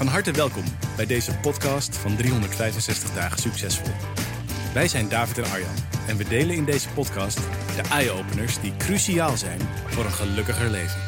Van harte welkom bij deze podcast van 365 dagen succesvol. Wij zijn David en Arjan en we delen in deze podcast de eye-openers die cruciaal zijn voor een gelukkiger leven.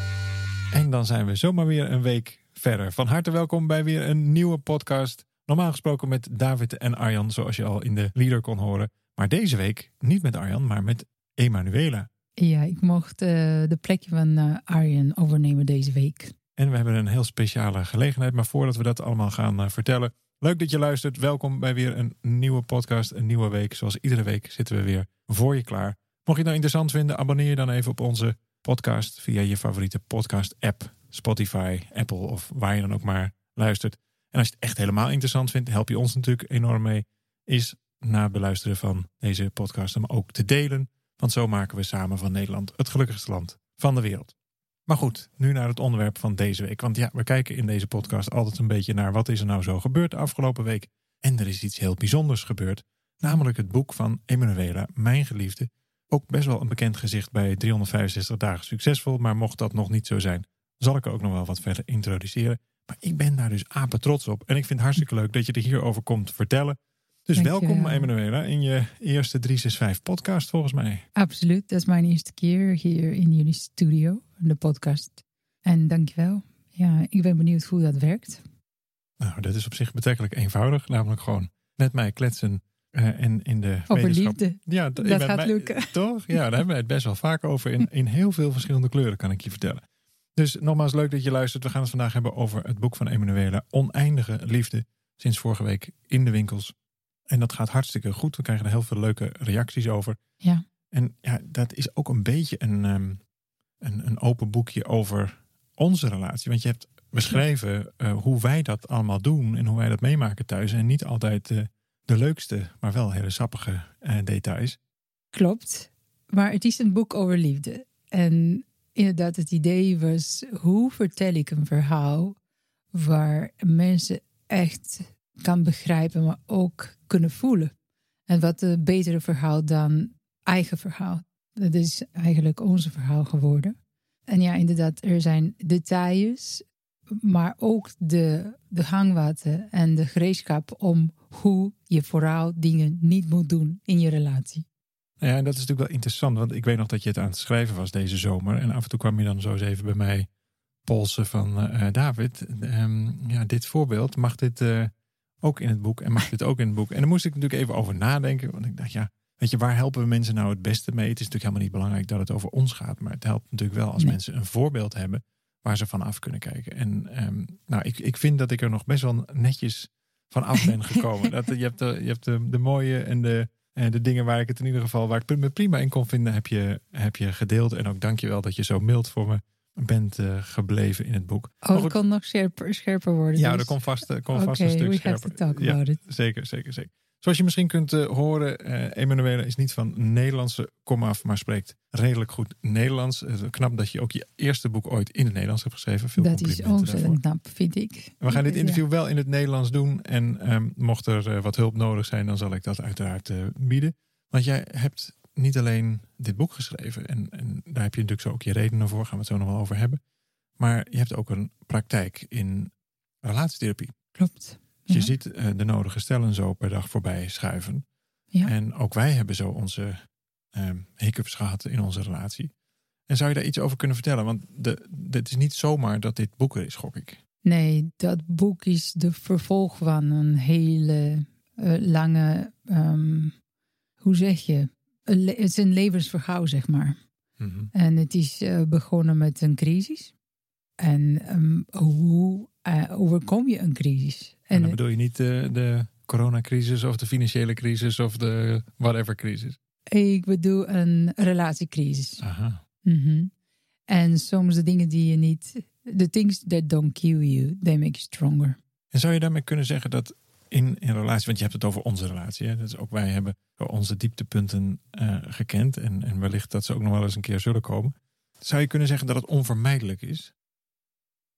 En dan zijn we zomaar weer een week verder. Van harte welkom bij weer een nieuwe podcast. Normaal gesproken met David en Arjan, zoals je al in de leader kon horen. Maar deze week niet met Arjan, maar met Emanuela. Ja, ik mocht uh, de plekje van uh, Arjen overnemen deze week. En we hebben een heel speciale gelegenheid. Maar voordat we dat allemaal gaan uh, vertellen, leuk dat je luistert. Welkom bij weer een nieuwe podcast, een nieuwe week. Zoals iedere week zitten we weer voor je klaar. Mocht je het nou interessant vinden, abonneer je dan even op onze podcast via je favoriete podcast-app. Spotify, Apple of waar je dan ook maar luistert. En als je het echt helemaal interessant vindt, help je ons natuurlijk enorm mee. Is na het beluisteren van deze podcast hem ook te delen. Want zo maken we samen van Nederland het gelukkigste land van de wereld. Maar goed, nu naar het onderwerp van deze week. Want ja, we kijken in deze podcast altijd een beetje naar wat is er nou zo gebeurd de afgelopen week. En er is iets heel bijzonders gebeurd. Namelijk het boek van Emanuela, Mijn Geliefde. Ook best wel een bekend gezicht bij 365 dagen succesvol. Maar mocht dat nog niet zo zijn, zal ik er ook nog wel wat verder introduceren. Maar ik ben daar dus apen trots op. En ik vind het hartstikke leuk dat je er hierover komt vertellen. Dus Dank welkom wel. Emanuela in je eerste 365 podcast volgens mij. Absoluut, dat is mijn eerste keer hier in jullie studio, de podcast. En dankjewel. Ja, ik ben benieuwd hoe dat werkt. Nou, dat is op zich betrekkelijk eenvoudig. Namelijk gewoon met mij kletsen eh, en in de Over wetenschap- liefde. Ja, Dat gaat mij- lukken. Toch? Ja, daar hebben we het best wel vaak over. In, in heel veel verschillende kleuren, kan ik je vertellen. Dus nogmaals, leuk dat je luistert. We gaan het vandaag hebben over het boek van Emanuela. Oneindige liefde. Sinds vorige week in de winkels. En dat gaat hartstikke goed. We krijgen er heel veel leuke reacties over. Ja. En ja, dat is ook een beetje een, ehm, een, een open boekje over onze relatie. Want je hebt beschreven eh, hoe wij dat allemaal doen en hoe wij dat meemaken thuis. En niet altijd eh, de leukste, maar wel hele sappige eh, details. Klopt. Maar het is een boek over liefde. En inderdaad, het idee was: hoe vertel ik een verhaal waar mensen echt kan begrijpen, maar ook kunnen voelen? En wat een betere verhaal dan eigen verhaal. Dat is eigenlijk onze verhaal geworden. En ja, inderdaad, er zijn details, maar ook de, de hangwatten en de gereedschap om hoe je vooral dingen niet moet doen in je relatie. Ja, en dat is natuurlijk wel interessant, want ik weet nog dat je het aan het schrijven was deze zomer. En af en toe kwam je dan zo eens even bij mij polsen van eh, David, ehm, ja, dit voorbeeld, mag dit eh, ook in het boek en mag dit ook in het boek? En daar moest ik natuurlijk even over nadenken, want ik dacht, ja, weet je, waar helpen we mensen nou het beste mee? Het is natuurlijk helemaal niet belangrijk dat het over ons gaat, maar het helpt natuurlijk wel als Nee. mensen een voorbeeld hebben waar ze van af kunnen kijken. En ehm, nou, ik, ik vind dat ik er nog best wel netjes van af ben gekomen. dat, je hebt, de, je hebt de, de mooie en de, en de dingen waar ik het in ieder geval, waar ik me prima in kon vinden, heb je, heb je gedeeld. En ook dank je wel dat je zo mild voor me bent eh, gebleven in het boek. Oh, het kan nog scherper, scherper worden. ja, dus- er komt vast, er komt vast een stuk we have scherper. to talk Ja, about it. zeker, zeker, zeker. Zoals je misschien kunt eh, horen, eh Emanuele is niet van Nederlandse komaf, maar spreekt redelijk goed Nederlands. Het knap dat je ook je eerste boek ooit in het Nederlands hebt geschreven. Veel dat is ontzettend knap, vind ik. We gaan dit Ja. interview wel in het Nederlands doen. En ehm, mocht er eh, wat hulp nodig zijn, dan zal ik dat uiteraard eh, bieden. Want jij hebt niet alleen dit boek geschreven. En, en daar heb je natuurlijk zo ook je redenen voor. Gaan we het zo nog wel over hebben. Maar je hebt ook een praktijk in relatietherapie. Klopt. Dus Ja. je ziet eh, de nodige stellen zo per dag voorbij schuiven. Ja. En ook wij hebben zo onze ehm hiccups gehad in onze relatie. En zou je daar iets over kunnen vertellen? Want de, het is niet zomaar dat dit boek er is, gok ik. Nee, dat boek is de vervolg van een hele eh, lange, ehm, hoe zeg je? Het is een levensverhaal, zeg maar. Mhm. En het is eh, begonnen met een crisis. En ehm, hoe eh, overkom je een crisis? En En dan bedoel je niet de, de coronacrisis of de financiële crisis of de whatever crisis. ik bedoel een relatiecrisis. Aha. Mhm. En soms de dingen die je niet the things that don't kill you, they make you stronger. En zou je daarmee kunnen zeggen dat in een relatie, want je hebt het over onze relatie, hè? dus ook wij hebben onze dieptepunten uh, gekend en, en wellicht dat ze ook nog wel eens een keer zullen komen. Zou je kunnen zeggen dat het onvermijdelijk is?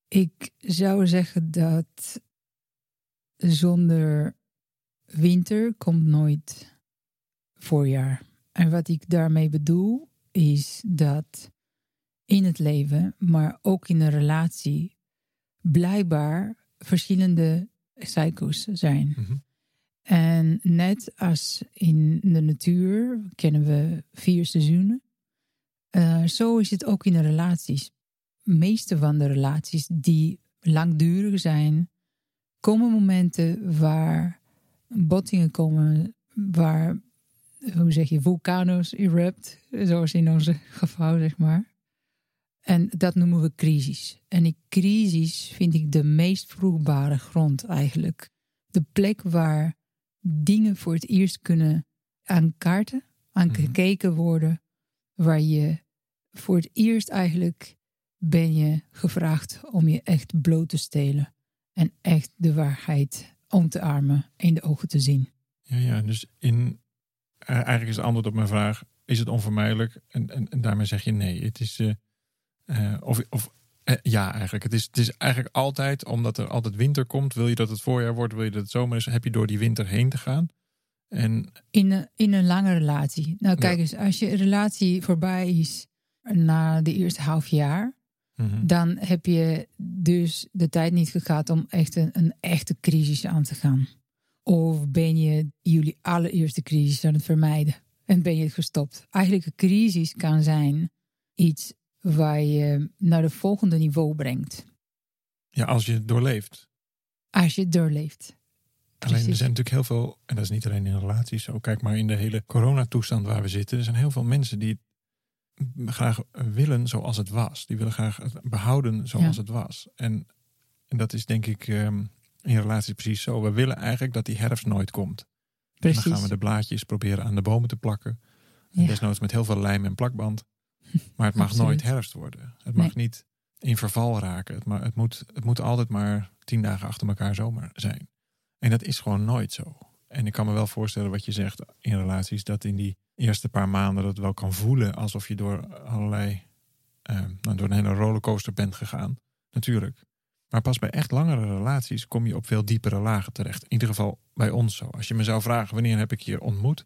Ik zou zeggen dat zonder winter komt nooit voorjaar. En wat ik daarmee bedoel is dat in het leven, maar ook in een relatie, blijkbaar verschillende cyclus zijn. Mhm. En net als in de natuur kennen we vier seizoenen, uh, zo is het ook in de relaties. De meeste van de relaties die langdurig zijn, komen momenten waar bottingen komen, waar, hoe zeg je, vulkanos erupt, zoals in onze geval, zeg maar. En dat noemen we crisis. En die crisis vind ik de meest vruchtbare grond eigenlijk. De plek waar dingen voor het eerst kunnen aan kaarten, aan Mhm. gekeken worden, waar je voor het eerst eigenlijk ben je gevraagd om je echt bloot te stelen en echt de waarheid om te armen in de ogen te zien. Ja, ja dus in, eh, eigenlijk is het antwoord op mijn vraag, is het onvermijdelijk? En, en, en daarmee zeg je nee. Het is, eh, eh, of, of eh, ja, eigenlijk. Het is, het is eigenlijk altijd, omdat er altijd winter komt, wil je dat het voorjaar wordt, wil je dat het zomer is, heb je door die winter heen te gaan. En In een, in een lange relatie. Nou, kijk Ja. eens, als je relatie voorbij is na de eerste half jaar, mhm, dan heb je dus de tijd niet gehad om echt een, een echte crisis aan te gaan. Of ben je jullie allereerste crisis aan het vermijden en ben je het gestopt? Eigenlijk een crisis kan zijn iets waar je naar het volgende niveau brengt. ja, als je het doorleeft. Als je het doorleeft. Alleen er Precies. zijn natuurlijk heel veel, en dat is niet alleen in relaties zo, kijk maar in de hele coronatoestand waar we zitten. Er zijn heel veel mensen die graag willen zoals het was. Die willen graag het behouden zoals Ja. het was. En, en dat is denk ik ehm, in relaties precies zo. We willen eigenlijk dat die herfst nooit komt. En Precies. dan gaan we de blaadjes proberen aan de bomen te plakken. En Ja. Desnoods met heel veel lijm en plakband. Maar het mag Absoluut. nooit herfst worden. Het mag Nee. niet in verval raken. Het, ma- het, moet, het moet altijd maar tien dagen achter elkaar zomer zijn. En dat is gewoon nooit zo. En ik kan me wel voorstellen wat je zegt in relaties, dat in die eerste paar maanden dat wel kan voelen alsof je door allerlei, eh, nou, door een hele rollercoaster bent gegaan. Natuurlijk. Maar pas bij echt langere relaties kom je op veel diepere lagen terecht. In ieder geval bij ons zo. Als je me zou vragen wanneer heb ik je ontmoet,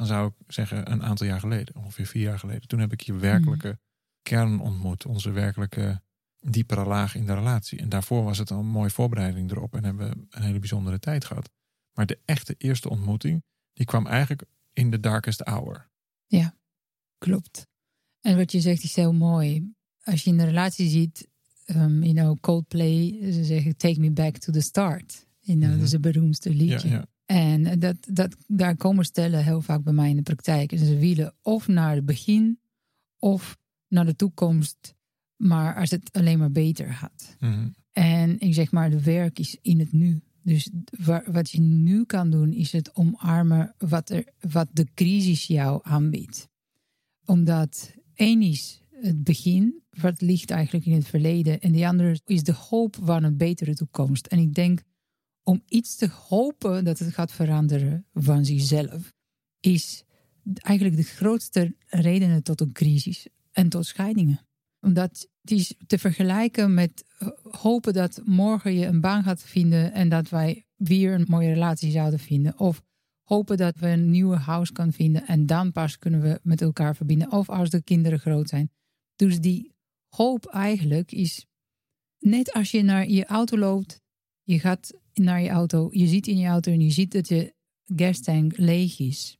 dan zou ik zeggen een aantal jaar geleden, ongeveer vier jaar geleden. Toen heb ik je werkelijke kern ontmoet, onze werkelijke diepere laag in de relatie. En daarvoor was het al een mooie voorbereiding erop en hebben we een hele bijzondere tijd gehad. Maar de echte eerste ontmoeting, die kwam eigenlijk in de darkest hour. Klopt. En wat je zegt is heel mooi. Als je in een relatie ziet, um, you know, Coldplay, ze zeggen take me back to the start. You know, Mhm. Dat is het beroemdste Ja, liedje. ja. En dat, dat, daar komen stellen heel vaak bij mij in de praktijk. En ze willen of naar het begin of naar de toekomst. Maar als het alleen maar beter gaat. Mhm. En ik zeg maar, de werk is in het nu. Dus wa- wat je nu kan doen, is het omarmen wat, er, wat de crisis jou aanbiedt. Omdat één is het begin, wat ligt eigenlijk in het verleden. En de andere is de hoop van een betere toekomst. En ik denk, om iets te hopen dat het gaat veranderen van zichzelf, is eigenlijk de grootste redenen tot een crisis en tot scheidingen. Omdat het is te vergelijken met hopen dat morgen je een baan gaat vinden en dat wij weer een mooie relatie zouden vinden. Of hopen dat we een nieuwe huis kan vinden en dan pas kunnen we met elkaar verbinden. Of als de kinderen groot zijn. Dus die hoop eigenlijk is net als je naar je auto loopt, je gaat naar je auto, je ziet in je auto en je ziet dat je gastank leeg is.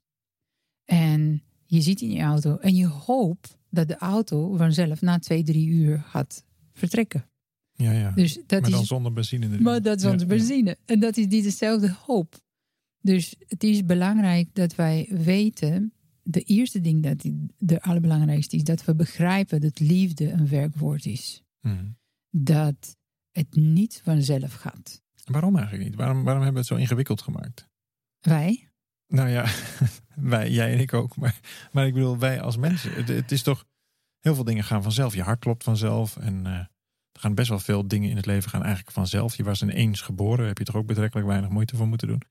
En je zit in je auto en je hoopt dat de auto vanzelf na twee, drie uur gaat vertrekken. ja, ja. Dus dat maar dan is, zonder benzine erin. maar dat Ja, ja. benzine. En dat is niet dezelfde hoop. Dus het is belangrijk dat wij weten, de eerste ding dat de allerbelangrijkste is, dat we begrijpen dat liefde een werkwoord is. Mhm. Dat het niet vanzelf gaat. Waarom eigenlijk niet? Waarom, waarom hebben we het zo ingewikkeld gemaakt? Wij, Nou ja, wij, jij en ik ook. Maar, maar ik bedoel, wij als mensen. Het, het is toch, heel veel dingen gaan vanzelf. Je hart klopt vanzelf. En eh, er Er gaan best wel veel dingen in het leven gaan eigenlijk vanzelf. Je was ineens geboren, heb je toch ook betrekkelijk weinig moeite voor moeten doen.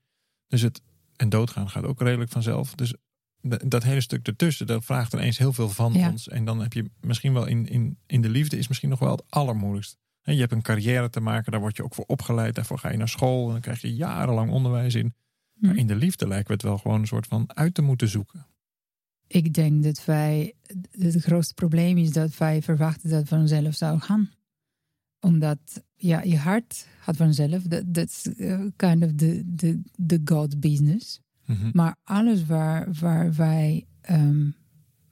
Dus het en doodgaan gaat ook redelijk vanzelf. Dus dat hele stuk ertussen, dat vraagt ineens heel veel van ons. En dan heb je misschien wel in, in, in de liefde is misschien nog wel het allermoeilijkst. Je hebt een carrière te maken, daar word je ook voor opgeleid. Daarvoor ga je naar school en dan krijg je jarenlang onderwijs in. Maar hm. in de liefde lijkt we het wel gewoon een soort van uit te moeten zoeken. Ik denk dat wij, het grootste probleem is dat wij verwachten dat het vanzelf zou gaan. Omdat ja, je hart gaat vanzelf. Dat is uh, kind of the, the, the God business. Mhm. Maar alles waar, waar wij um,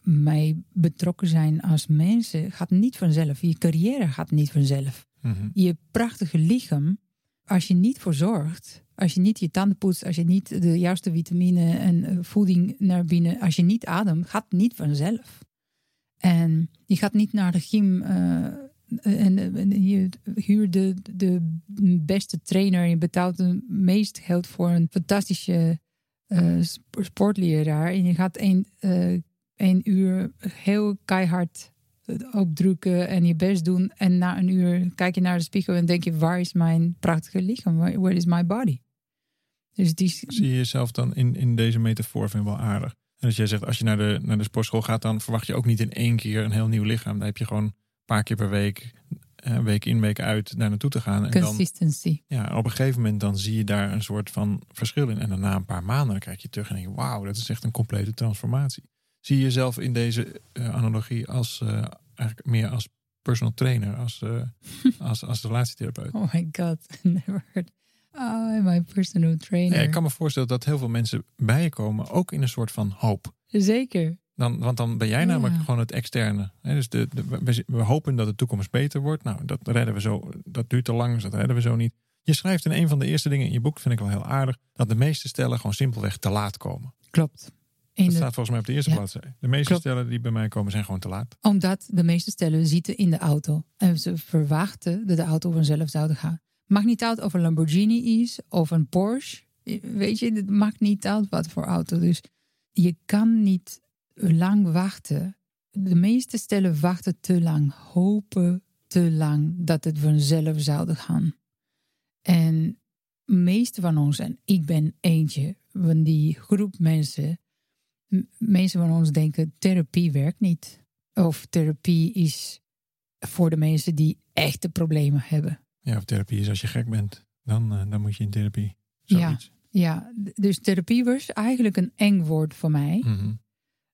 mee betrokken zijn als mensen, gaat niet vanzelf. Je carrière gaat niet vanzelf. Mhm. Je prachtige lichaam, als je niet voor zorgt, als je niet je tanden poetst, als je niet de juiste vitamine en eh, voeding naar binnen, als je niet ademt, gaat niet vanzelf. En je gaat niet naar de gym uh, en, je huurt de, de beste trainer. Je betaalt het meest geld voor een fantastische uh, sportleraar. En je gaat één, één uur heel keihard opdrukken en je best doen. En na een uur kijk je naar de spiegel en denk je: waar is mijn prachtige lichaam? Where is my body? Dus die... Zie je jezelf dan in, in deze metafoor vind ik wel aardig. En als jij zegt, als je naar de, naar de sportschool gaat, dan verwacht je ook niet in één keer een heel nieuw lichaam. Dan heb je gewoon een paar keer per week, eh, week in, week uit, daar naartoe te gaan. En Consistency. Dan, ja, op een gegeven moment dan zie je daar een soort van verschil in. En dan na een paar maanden dan kijk je terug en denk je, wauw, dat is echt een complete transformatie. Zie je jezelf in deze uh, analogie als uh, eigenlijk meer als personal trainer, als, als, als relatietherapeut? Oh my god, never heard Oh, my personal trainer. Ja, ik kan me voorstellen dat heel veel mensen bij je komen, ook in een soort van hoop. Zeker. Dan, want dan ben jij namelijk gewoon het externe. Dus de, we, we, hopen dat de toekomst beter wordt. Nou, dat redden we zo. Dat duurt te lang, dus dat redden we zo niet. Je schrijft in een van de eerste dingen in je boek, vind ik wel heel aardig, dat de meeste stellen gewoon simpelweg te laat komen. Klopt. Dat staat volgens mij op de eerste ja. bladzijde. De meeste stellen die bij mij komen zijn gewoon te laat. Omdat de meeste stellen zitten in de auto. En ze verwachten dat de auto vanzelf zouden gaan. Maakt niet uit of een Lamborghini is of een Porsche. Weet je, het maakt niet uit wat voor auto. Dus je kan niet lang wachten. De meeste stellen wachten te lang, hopen te lang dat het vanzelf zou gaan. En meeste van ons, en ik ben eentje van die groep mensen, mensen van ons denken therapie werkt niet. Of therapie is voor de mensen die echte problemen hebben. Ja, of therapie is als je gek bent. Dan, uh, dan moet je in therapie. Zoiets. Ja, ja, dus therapie was eigenlijk een eng woord voor mij. Mm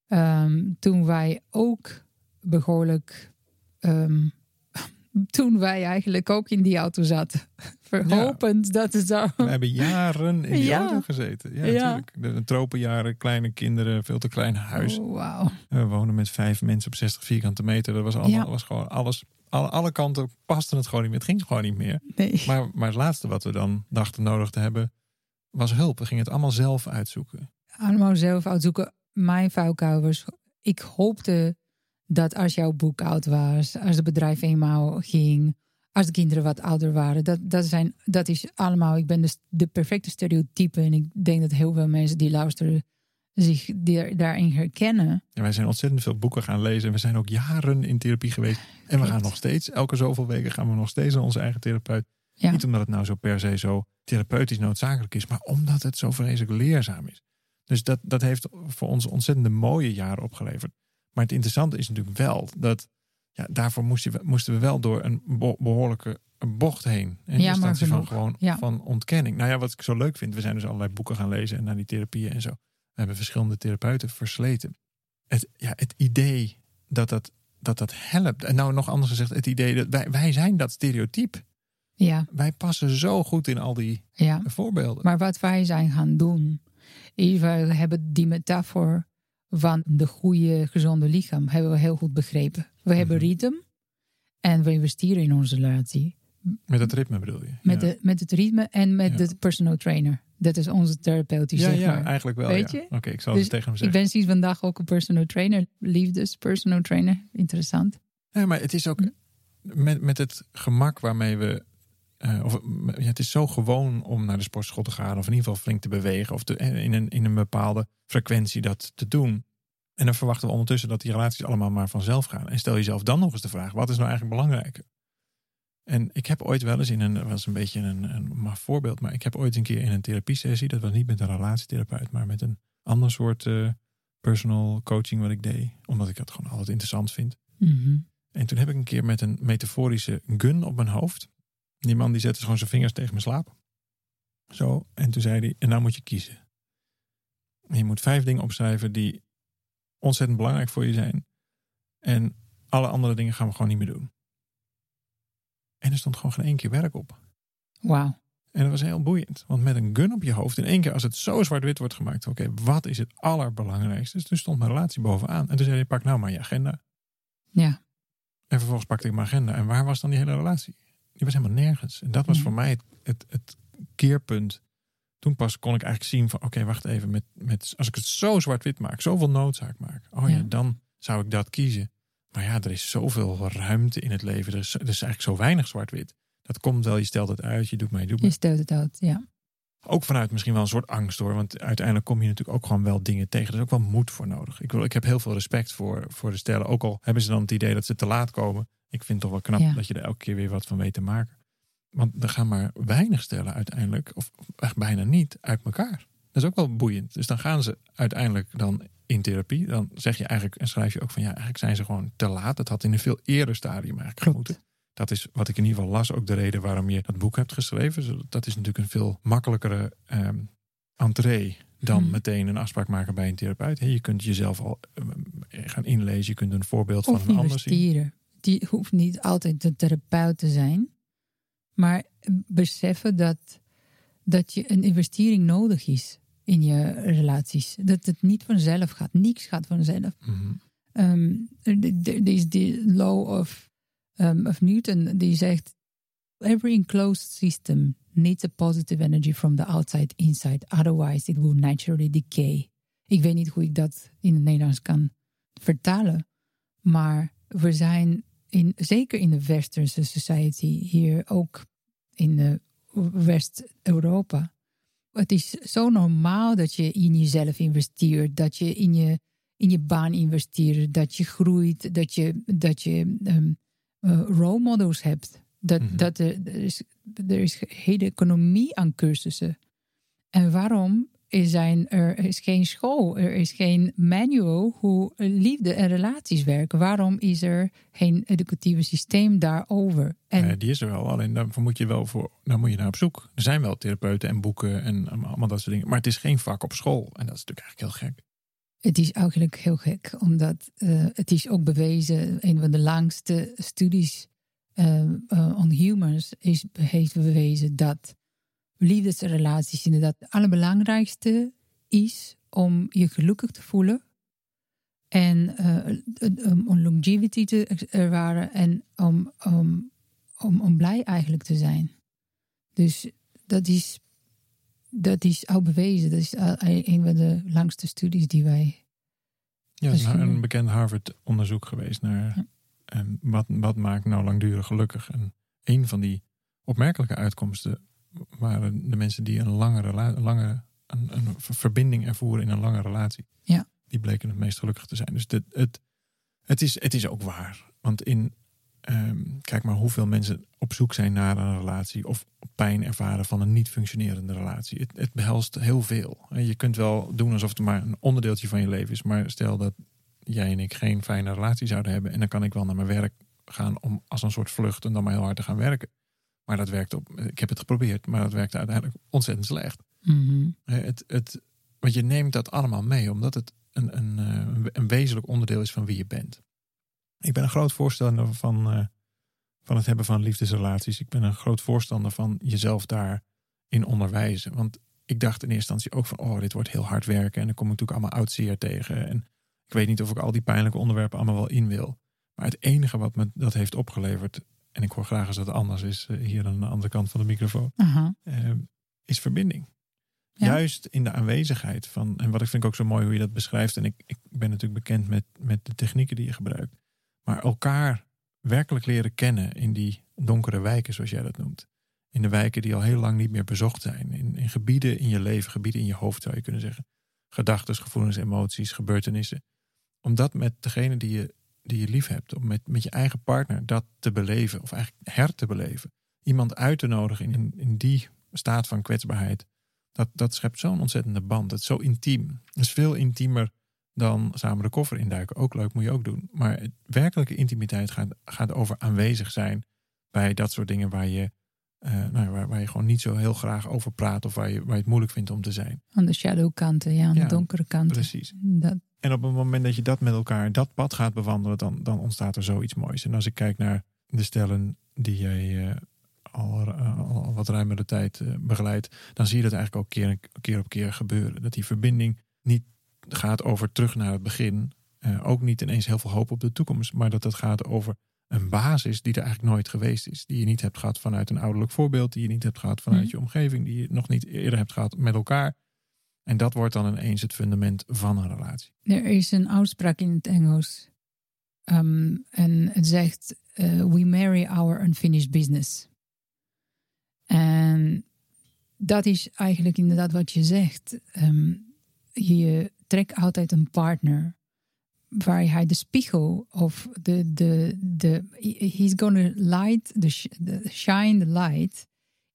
-hmm. toen wij ook behoorlijk. Um, toen wij eigenlijk ook in die auto zaten. Verhopend dat het zou. We hebben jaren in die ja. auto gezeten. Ja, ja. natuurlijk. De tropenjaren, kleine kinderen, veel te klein huis. Oh, wow. We wonen met vijf mensen op 60 vierkante meter. Dat was, allemaal, was gewoon alles alle, alle kanten paste het gewoon niet meer. Het ging gewoon niet meer. Nee. Maar, maar het laatste wat we dan dachten nodig te hebben, was hulp. We gingen het allemaal zelf uitzoeken. Allemaal zelf uitzoeken. Mijn vuilkuil was, ik hoopte dat als jouw boek oud was, als het bedrijf eenmaal ging, als de kinderen wat ouder waren, dat, dat, zijn, dat is allemaal, ik ben de, de perfecte stereotype. En ik denk dat heel veel mensen die luisteren zich daarin herkennen. Ja, wij zijn ontzettend veel boeken gaan lezen. En we zijn ook jaren in therapie geweest. En we gaan nog steeds, elke zoveel weken gaan we nog steeds naar onze eigen therapeut. Niet omdat het nou zo per se zo therapeutisch noodzakelijk is, maar omdat het zo vreselijk leerzaam is. Dus dat, dat heeft voor ons ontzettend mooie jaren opgeleverd. Maar het interessante is natuurlijk wel dat ja, daarvoor moesten we, moesten we wel door een behoorlijke bocht heen. In ja, instantie van gewoon van ontkenning. Nou ja, wat ik zo leuk vind, we zijn dus allerlei boeken gaan lezen en naar die therapieën en zo. We hebben verschillende therapeuten versleten. Het, ja, het idee dat dat, dat dat helpt. En nou nog anders gezegd, het idee dat wij, wij zijn dat stereotype. Ja. Wij passen zo goed in al die ja. voorbeelden. Maar wat wij zijn gaan doen, is we hebben die metafoor van de goede, gezonde lichaam hebben we heel goed begrepen. We hebben mhm. ritme en we investeren in onze relatie. Met het ritme bedoel je? Met, de, met het ritme en met de personal trainer. Dat is onze therapeutisch. Ja, zeg maar. ja eigenlijk wel. Weet je? Oké, ik zal dus het tegen hem zeggen. Ik ben sinds vandaag ook een personal trainer. Liefdes personal trainer. Interessant. Ja, maar het is ook met, met het gemak waarmee we. Uh, of, ja, het is zo gewoon om naar de sportschool te gaan. Of in ieder geval flink te bewegen. Of te, eh, in, een, in een bepaalde frequentie dat te doen. En dan verwachten we ondertussen dat die relaties allemaal maar vanzelf gaan. En stel jezelf dan nog eens de vraag: wat is nou eigenlijk belangrijker? En ik heb ooit wel eens in een, dat was een beetje een, een maar voorbeeld, maar ik heb ooit een keer in een therapiesessie, dat was niet met een relatietherapeut, maar met een ander soort eh, personal coaching wat ik deed, omdat ik het gewoon altijd interessant vind. Mhm. En toen heb ik een keer met een metaforische gun op mijn hoofd. Die man die zette gewoon zijn vingers tegen mijn slaap. Zo. En toen zei hij, en nou moet je kiezen. En je moet vijf dingen opschrijven die ontzettend belangrijk voor je zijn. En alle andere dingen gaan we gewoon niet meer doen. En er stond gewoon geen één keer werk op. Wauw. En dat was heel boeiend. Want met een gun op je hoofd, in één keer als het zo zwart-wit wordt gemaakt. Oké, wat is het allerbelangrijkste? Dus toen stond mijn relatie bovenaan. En toen zei hij, pak nou maar je agenda. Ja. En vervolgens pakte ik mijn agenda. En waar was dan die hele relatie? Die was helemaal nergens. En dat was Ja. voor mij het, het, het keerpunt. Toen pas kon ik eigenlijk zien van... Oké, wacht even. Met, met, als ik het zo zwart-wit maak, zoveel noodzaak maak. Oh ja. Ja. dan zou ik dat kiezen. Maar ja, er is zoveel ruimte in het leven. Er is, er is eigenlijk zo weinig zwart-wit. Dat komt wel, je stelt het uit, je doet maar, je doet maar. Je stelt het uit, ja. Ook vanuit misschien wel een soort angst hoor. Want uiteindelijk kom je natuurlijk ook gewoon wel dingen tegen. Er is ook wel moed voor nodig. Ik, wil, ik heb heel veel respect voor, voor de stellen. Ook al hebben ze dan het idee dat ze te laat komen. Ik vind het toch wel knap Ja. dat je er elke keer weer wat van weet te maken. Want er gaan maar weinig stellen uiteindelijk, of echt bijna niet, uit elkaar. Dat is ook wel boeiend. Dus dan gaan ze uiteindelijk dan in therapie. Dan zeg je eigenlijk en schrijf je ook van ja, eigenlijk zijn ze gewoon te laat. Het had in een veel eerder stadium eigenlijk moeten. Dat is wat ik in ieder geval las, ook de reden waarom je dat boek hebt geschreven. Zo- Dat is natuurlijk een veel makkelijkere ehm entree dan Hmm. meteen een afspraak maken bij een therapeut. Hè, Je kunt jezelf al ehm, gaan inlezen, je kunt een voorbeeld Of van een ander zien. Die hoeft niet altijd de therapeut te zijn. Maar beseffen dat, dat je een investering nodig is in je relaties. Dat het niet vanzelf gaat. Niks gaat vanzelf. Ehm, er er is die law of, um, of Newton die zegt: Every enclosed system needs a positive energy from the outside inside, otherwise it will naturally decay. Ik weet niet hoe ik dat in het Nederlands kan vertalen, maar we zijn in, zeker in de Westerse society, hier ook in de West-Europa. Het is zo normaal dat je in jezelf investeert, dat je in je in je baan investeren, dat je groeit, dat je, dat je ehm, eh, role models hebt. Dat, Mhm. dat er, er, is, er is een hele economie aan cursussen. En waarom is zijn, er is geen school, er is geen manual hoe liefde en relaties werken? Waarom is er geen educatieve systeem daarover? En Eh, die is er wel, alleen daarvoor moet je wel voor, dan moet je naar op zoek. Er zijn wel therapeuten en boeken en allemaal dat soort dingen. Maar het is geen vak op school. En dat is natuurlijk eigenlijk heel gek. Het is eigenlijk heel gek, omdat eh, het is ook bewezen, een van de langste studies eh, eh, on humans is, heeft bewezen dat liefdesrelaties inderdaad het allerbelangrijkste is om je gelukkig te voelen en eh, om longevity te ervaren en om, om, om, om blij eigenlijk te zijn. Dus dat is, dat is al bewezen. Dat is een van de langste studies die wij Ja, is een bekend Harvard-onderzoek geweest naar Ja. wat, wat maakt nou langdurig gelukkig. En een van die opmerkelijke uitkomsten waren de mensen die een lange, rela- een lange een, een ver- verbinding ervoeren in een lange relatie. Ja. Die bleken het meest gelukkig te zijn. Dus dit, het, het, is, het is ook waar. Want in, ehm, kijk maar hoeveel mensen op zoek zijn naar een relatie of pijn ervaren van een niet functionerende relatie. Het, het behelst heel veel. Je kunt wel doen alsof het maar een onderdeeltje van je leven is. Maar stel dat jij en ik geen fijne relatie zouden hebben. En dan kan ik wel naar mijn werk gaan om als een soort vlucht en dan maar heel hard te gaan werken. Maar dat werkt op. Ik heb het geprobeerd, maar dat werkte uiteindelijk ontzettend slecht. Mhm. Hè, Het, het, want je neemt dat allemaal mee, omdat het een, een, eh, een wezenlijk onderdeel is van wie je bent. Ik ben een groot voorstander van, eh, van het hebben van liefdesrelaties. Ik ben een groot voorstander van jezelf daarin onderwijzen. Want ik dacht in eerste instantie ook van, oh, dit wordt heel hard werken. En dan kom ik natuurlijk allemaal oud zeer tegen. En ik weet niet of ik al die pijnlijke onderwerpen allemaal wel in wil. Maar het enige wat me dat heeft opgeleverd, en ik hoor graag als dat anders is, eh, hier aan de andere kant van de microfoon, Aha. eh, is verbinding. Ja. Juist in de aanwezigheid van, en wat ik vind ook zo mooi hoe je dat beschrijft, en ik, ik ben natuurlijk bekend met, met de technieken die je gebruikt, maar elkaar werkelijk leren kennen in die donkere wijken, zoals jij dat noemt. In de wijken die al heel lang niet meer bezocht zijn. In, in gebieden in je leven, gebieden in je hoofd zou je kunnen zeggen. Gedachten, gevoelens, emoties, gebeurtenissen. Om dat met degene die je die je lief hebt, om met, met je eigen partner dat te beleven, of eigenlijk her te beleven. Iemand uit te nodigen in, in die staat van kwetsbaarheid. Dat, dat schept zo'n ontzettende band. Het is zo intiem. Het is veel intiemer dan samen de koffer induiken. Ook leuk, moet je ook doen. Maar werkelijke intimiteit gaat, gaat over aanwezig zijn bij dat soort dingen waar je, uh, nou, waar, waar, je gewoon niet zo heel graag over praat of waar je, waar je het moeilijk vindt om te zijn. Aan de shadowkanten, ja, aan de donkere kanten. Precies. Dat. En op het moment dat je dat met elkaar, dat pad gaat bewandelen, dan, dan ontstaat er zoiets moois. En als ik kijk naar de stellen die jij uh, al, uh, al, wat ruimere tijd begeleidt, dan zie je dat eigenlijk ook keer, keer op keer gebeuren. Dat die verbinding niet gaat over terug naar het begin. ook niet ineens heel veel hoop op de toekomst, maar dat het gaat over een basis die er eigenlijk nooit geweest is. Die je niet hebt gehad vanuit een ouderlijk voorbeeld, die je niet hebt gehad vanuit mhm. je omgeving, die je nog niet eerder hebt gehad met elkaar. En dat wordt dan ineens het fundament van een relatie. Er is een uitspraak in het Engels. Ehm, en het zegt: uh, We marry our unfinished business. En dat is eigenlijk inderdaad wat je zegt. Um, je trekt altijd een partner waar hij de spiegel of de, de, de he's gonna light, the, shine the light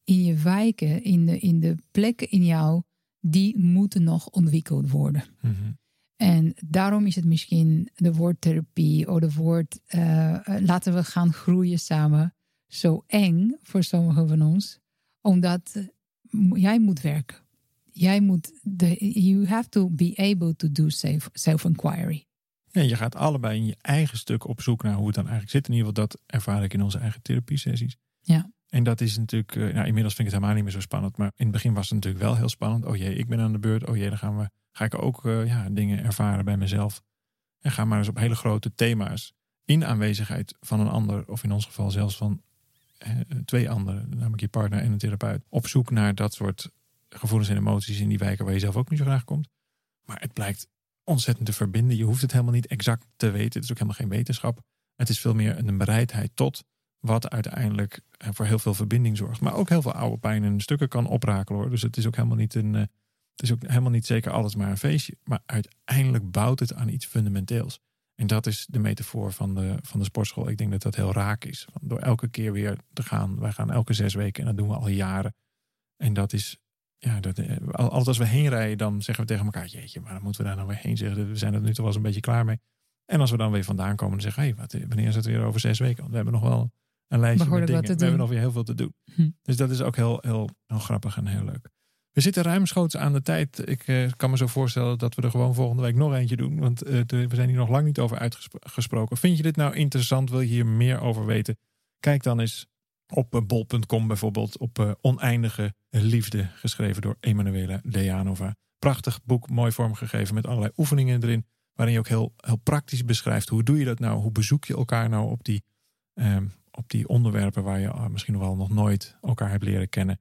in je wijken, in de, in de plekken in jou die moeten nog ontwikkeld worden. Mm En daarom is het misschien de woordtherapie of de woord uh, laten we gaan groeien samen zo eng voor sommigen van ons, omdat jij moet werken. Jij moet, de, you have to be able to do self-inquiry. Ja, je gaat allebei in je eigen stuk op zoek naar hoe het dan eigenlijk zit. In ieder geval, dat ervaar ik in onze eigen therapiesessies. Ja. En dat is natuurlijk, uh, nou, inmiddels vind ik het helemaal niet meer zo spannend. Maar in het begin was het natuurlijk wel heel spannend. Oh jee, ik ben aan de beurt. Oh jee, dan gaan we, ga ik ook uh, ja, dingen ervaren bij mezelf. En ga maar eens op hele grote thema's. In aanwezigheid van een ander, of in ons geval zelfs van eh, twee anderen, namelijk je partner en een therapeut. Op zoek naar dat soort gevoelens en emoties in die wijken waar je zelf ook niet zo graag komt. Maar het blijkt ontzettend te verbinden. Je hoeft het helemaal niet exact te weten. Het is ook helemaal geen wetenschap. Het is veel meer een bereidheid tot wat uiteindelijk eh, voor heel veel verbinding zorgt. Maar ook heel veel oude pijn en stukken kan oprakelen hoor. Dus het is ook helemaal niet een. Eh, het is ook helemaal niet zeker alles maar een feestje. Maar uiteindelijk bouwt het aan iets fundamenteels. En dat is de metafoor van de, van de sportschool. Ik denk dat dat heel raak is. Door elke keer weer te gaan. Wij gaan elke zes weken en dat doen we al jaren. En dat is ja, dat, eh, altijd als we heen rijden, dan zeggen we tegen elkaar: Jeetje, maar dan moeten we daar nou weer heen zeggen. We zijn er nu toch wel eens een beetje klaar mee. En als we dan weer vandaan komen, dan zeggen: Hé, hey, wat, wanneer is het weer over zes weken? Want we hebben nog wel een lijstje met dingen. We hebben nog weer heel veel te doen. Hm. Dus dat is ook heel, heel, heel grappig en heel leuk. We zitten ruimschoots aan de tijd. Ik eh, kan me zo voorstellen dat we er gewoon volgende week nog eentje doen. Want uh, we zijn hier nog lang niet over uitgesproken. Vind je dit nou interessant? Wil je hier meer over weten? Kijk dan eens op eh, bol.com bijvoorbeeld, op uh, Oneindige Liefde, geschreven door Emanuela Dejanova. Prachtig boek, mooi vormgegeven met allerlei oefeningen erin, waarin je ook heel, heel praktisch beschrijft hoe doe je dat nou, hoe bezoek je elkaar nou op die, um, op die onderwerpen waar je uh, misschien wel nog nooit elkaar hebt leren kennen.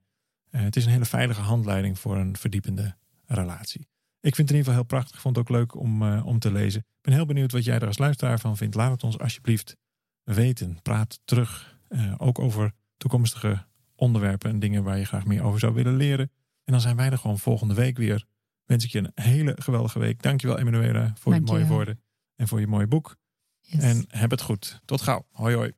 Uh, het is een hele veilige handleiding voor een verdiepende relatie. Ik vind het in ieder geval heel prachtig, vond het ook leuk om, om te lezen. Ik ben heel benieuwd wat jij er als luisteraar van vindt. Laat het ons alsjeblieft weten. Praat terug uh, ook over toekomstige onderwerpen en dingen waar je graag meer over zou willen leren. En dan zijn wij er gewoon volgende week weer. Wens ik je een hele geweldige week. Dankjewel Emanuela voor je mooie woorden en voor je mooie boek. Yes. En heb het goed. Tot gauw. Hoi hoi.